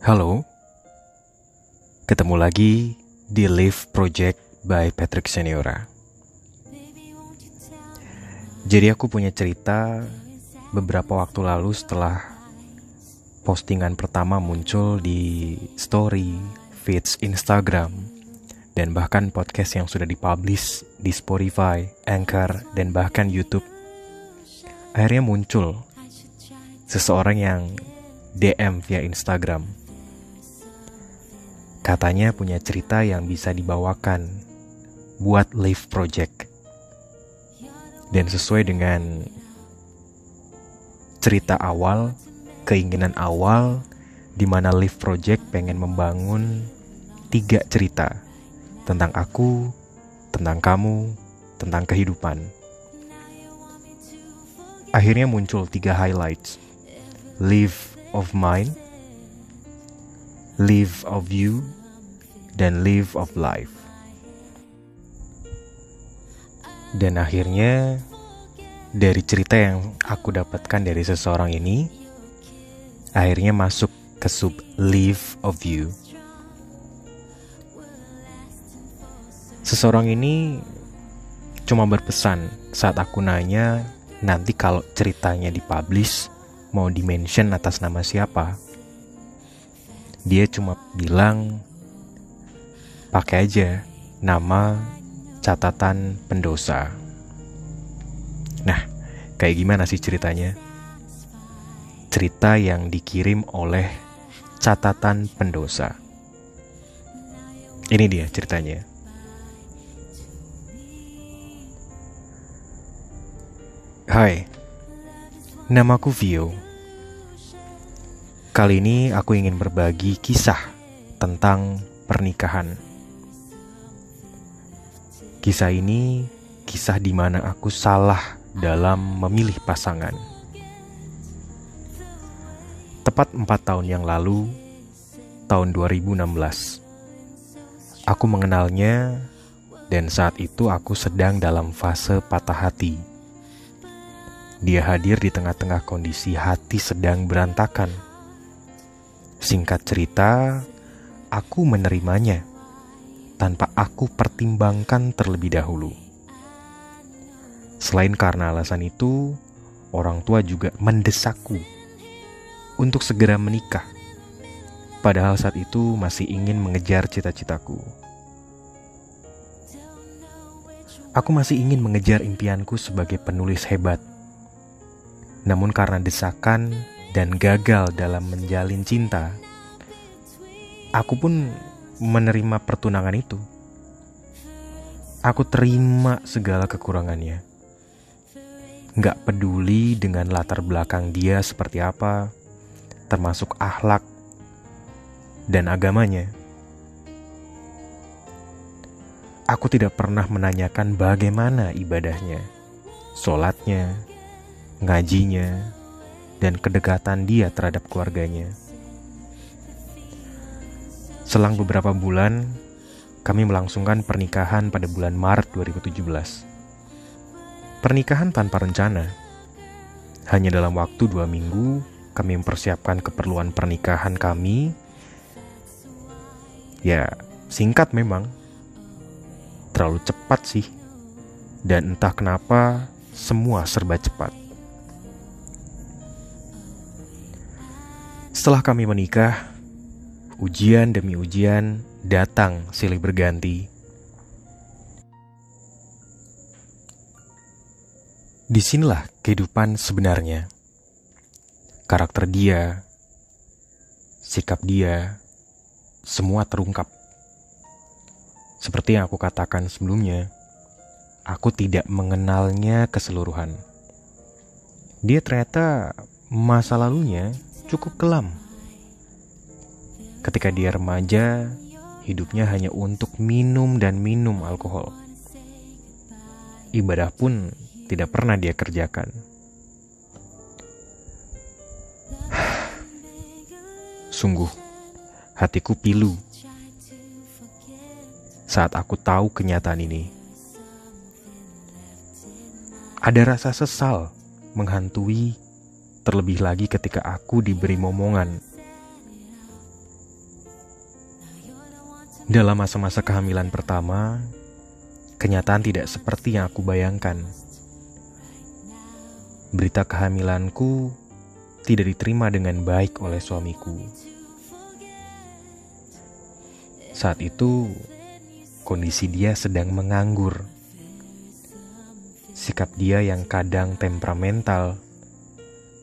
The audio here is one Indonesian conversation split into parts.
Halo, ketemu lagi di Live Project by Patrick Seniora. Jadi aku punya cerita beberapa waktu lalu setelah postingan pertama muncul di story, feeds Instagram, dan bahkan podcast yang sudah dipublish di Spotify, Anchor, dan bahkan YouTube. Akhirnya muncul seseorang yang DM via Instagram. Katanya punya cerita yang bisa dibawakan buat Live Project. Dan sesuai dengan cerita awal, keinginan awal, di mana Live Project pengen membangun tiga cerita tentang aku, tentang kamu, tentang kehidupan. Akhirnya muncul tiga highlights. Live of mine, live of you, dan live of life. Dan akhirnya dari cerita yang aku dapatkan dari seseorang ini, akhirnya masuk ke sub live of you. Seseorang ini cuma berpesan saat aku nanya nanti kalau ceritanya dipublish mau dimention atas nama siapa. Dia cuma bilang pakai aja nama catatan pendosa. Nah, kayak gimana sih ceritanya? Cerita yang dikirim oleh catatan pendosa. Ini dia ceritanya. Hai, namaku Vio. Kali ini aku ingin berbagi kisah tentang pernikahan. Kisah ini kisah di mana aku salah dalam memilih pasangan. Tepat empat tahun yang lalu, tahun 2016, aku mengenalnya dan saat itu aku sedang dalam fase patah hati dia hadir di tengah-tengah kondisi hati sedang berantakan. Singkat cerita, aku menerimanya tanpa aku pertimbangkan terlebih dahulu. Selain karena alasan itu, orang tua juga mendesakku untuk segera menikah. Padahal saat itu masih ingin mengejar cita-citaku. Aku masih ingin mengejar impianku sebagai penulis hebat namun karena desakan dan gagal dalam menjalin cinta, aku pun menerima pertunangan itu. Aku terima segala kekurangannya. Gak peduli dengan latar belakang dia seperti apa, termasuk akhlak dan agamanya. Aku tidak pernah menanyakan bagaimana ibadahnya, sholatnya, ngajinya, dan kedekatan dia terhadap keluarganya. Selang beberapa bulan, kami melangsungkan pernikahan pada bulan Maret 2017. Pernikahan tanpa rencana. Hanya dalam waktu dua minggu, kami mempersiapkan keperluan pernikahan kami. Ya, singkat memang. Terlalu cepat sih. Dan entah kenapa, semua serba cepat. Setelah kami menikah, ujian demi ujian datang silih berganti. Di sinilah kehidupan sebenarnya. Karakter dia, sikap dia, semua terungkap. Seperti yang aku katakan sebelumnya, aku tidak mengenalnya keseluruhan. Dia ternyata masa lalunya cukup kelam. Ketika dia remaja, hidupnya hanya untuk minum dan minum alkohol. Ibadah pun tidak pernah dia kerjakan. Sungguh, hatiku pilu saat aku tahu kenyataan ini. Ada rasa sesal menghantui Terlebih lagi ketika aku diberi momongan. Dalam masa-masa kehamilan pertama, kenyataan tidak seperti yang aku bayangkan. Berita kehamilanku tidak diterima dengan baik oleh suamiku. Saat itu, kondisi dia sedang menganggur. Sikap dia yang kadang temperamental,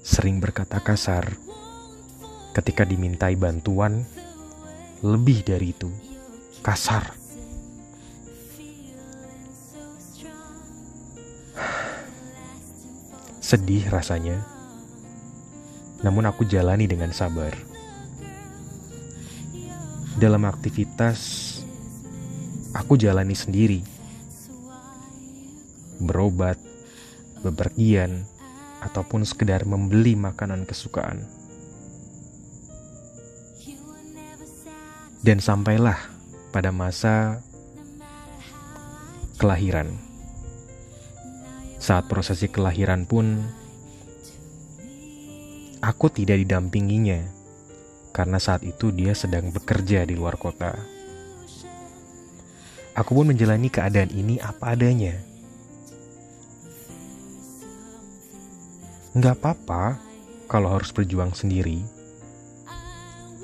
sering berkata kasar ketika dimintai bantuan, lebih dari itu kasar. Sedih rasanya, namun aku jalani dengan sabar. Dalam aktivitas, aku jalani sendiri. Berobat, bepergian, ataupun sekedar membeli makanan kesukaan. Dan sampailah pada masa kelahiran. Saat prosesi kelahiran pun, aku tidak didampinginya karena saat itu dia sedang bekerja di luar kota. Aku pun menjalani keadaan ini apa adanya. Nggak apa-apa kalau harus berjuang sendiri.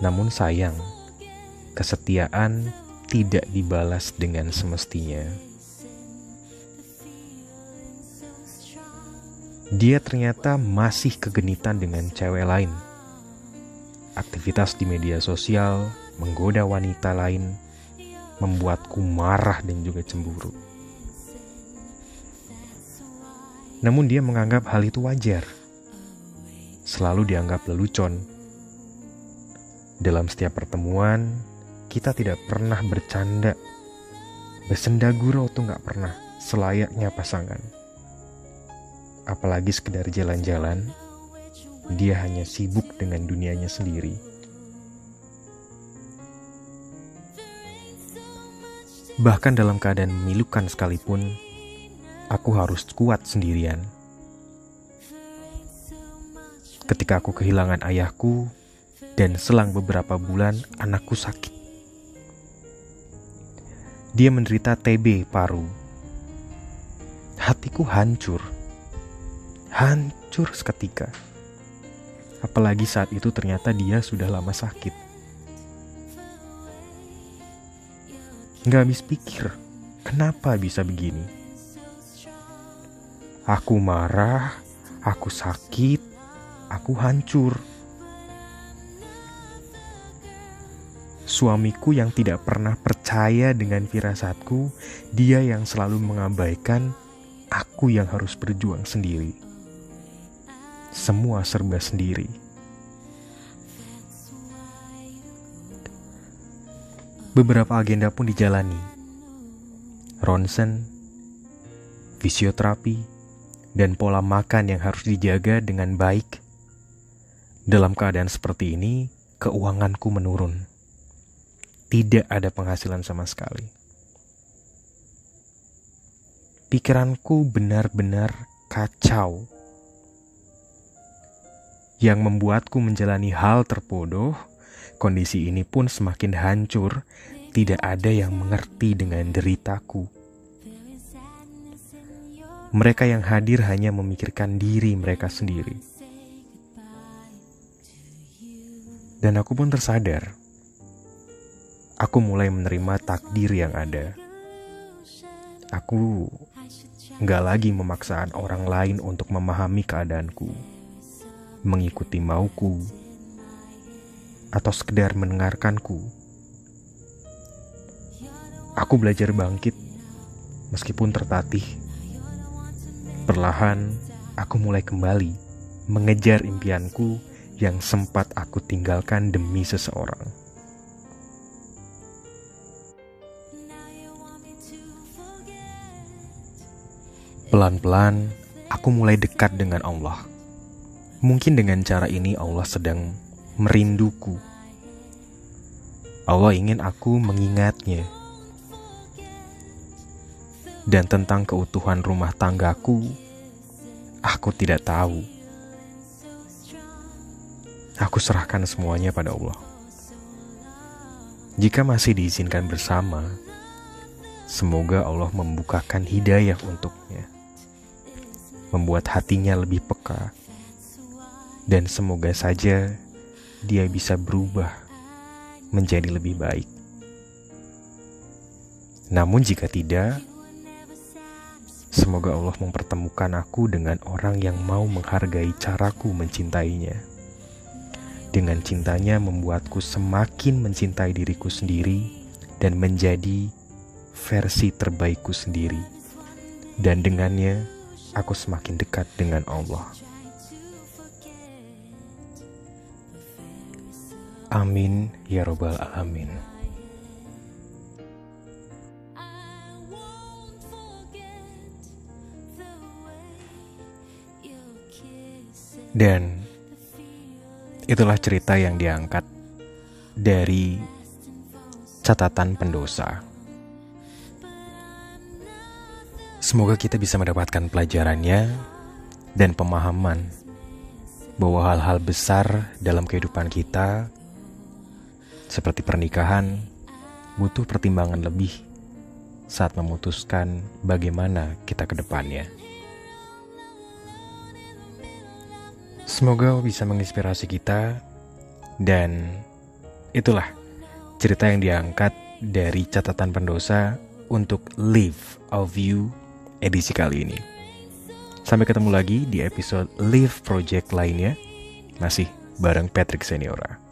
Namun sayang, kesetiaan tidak dibalas dengan semestinya. Dia ternyata masih kegenitan dengan cewek lain. Aktivitas di media sosial menggoda wanita lain, membuatku marah dan juga cemburu. Namun dia menganggap hal itu wajar. Selalu dianggap lelucon. Dalam setiap pertemuan, kita tidak pernah bercanda. Bersenda gurau tuh nggak pernah selayaknya pasangan. Apalagi sekedar jalan-jalan, dia hanya sibuk dengan dunianya sendiri. Bahkan dalam keadaan memilukan sekalipun, aku harus kuat sendirian. Ketika aku kehilangan ayahku, dan selang beberapa bulan anakku sakit. Dia menderita TB paru. Hatiku hancur. Hancur seketika. Apalagi saat itu ternyata dia sudah lama sakit. Gak habis pikir, kenapa bisa begini? Aku marah, aku sakit, aku hancur. Suamiku yang tidak pernah percaya dengan firasatku, dia yang selalu mengabaikan, aku yang harus berjuang sendiri. Semua serba sendiri. Beberapa agenda pun dijalani. Ronsen, fisioterapi, dan pola makan yang harus dijaga dengan baik. Dalam keadaan seperti ini, keuanganku menurun tidak ada penghasilan sama sekali. Pikiranku benar-benar kacau. Yang membuatku menjalani hal terbodoh, kondisi ini pun semakin hancur, tidak ada yang mengerti dengan deritaku. Mereka yang hadir hanya memikirkan diri mereka sendiri. Dan aku pun tersadar aku mulai menerima takdir yang ada. Aku nggak lagi memaksa orang lain untuk memahami keadaanku, mengikuti mauku, atau sekedar mendengarkanku. Aku belajar bangkit meskipun tertatih. Perlahan, aku mulai kembali mengejar impianku yang sempat aku tinggalkan demi seseorang. Pelan-pelan, aku mulai dekat dengan Allah. Mungkin dengan cara ini Allah sedang merinduku. Allah ingin aku mengingatnya. Dan tentang keutuhan rumah tanggaku, aku tidak tahu. Aku serahkan semuanya pada Allah. Jika masih diizinkan bersama, semoga Allah membukakan hidayah untuknya, membuat hatinya lebih peka, dan semoga saja dia bisa berubah menjadi lebih baik. Namun, jika tidak, semoga Allah mempertemukan aku dengan orang yang mau menghargai caraku mencintainya dengan cintanya membuatku semakin mencintai diriku sendiri dan menjadi versi terbaikku sendiri. Dan dengannya aku semakin dekat dengan Allah. Amin ya robbal alamin. Dan Itulah cerita yang diangkat dari catatan pendosa. Semoga kita bisa mendapatkan pelajarannya dan pemahaman bahwa hal-hal besar dalam kehidupan kita, seperti pernikahan, butuh pertimbangan lebih saat memutuskan bagaimana kita ke depannya. Semoga bisa menginspirasi kita dan itulah cerita yang diangkat dari catatan pendosa untuk Live of You edisi kali ini. Sampai ketemu lagi di episode Live Project lainnya, masih bareng Patrick Seniora.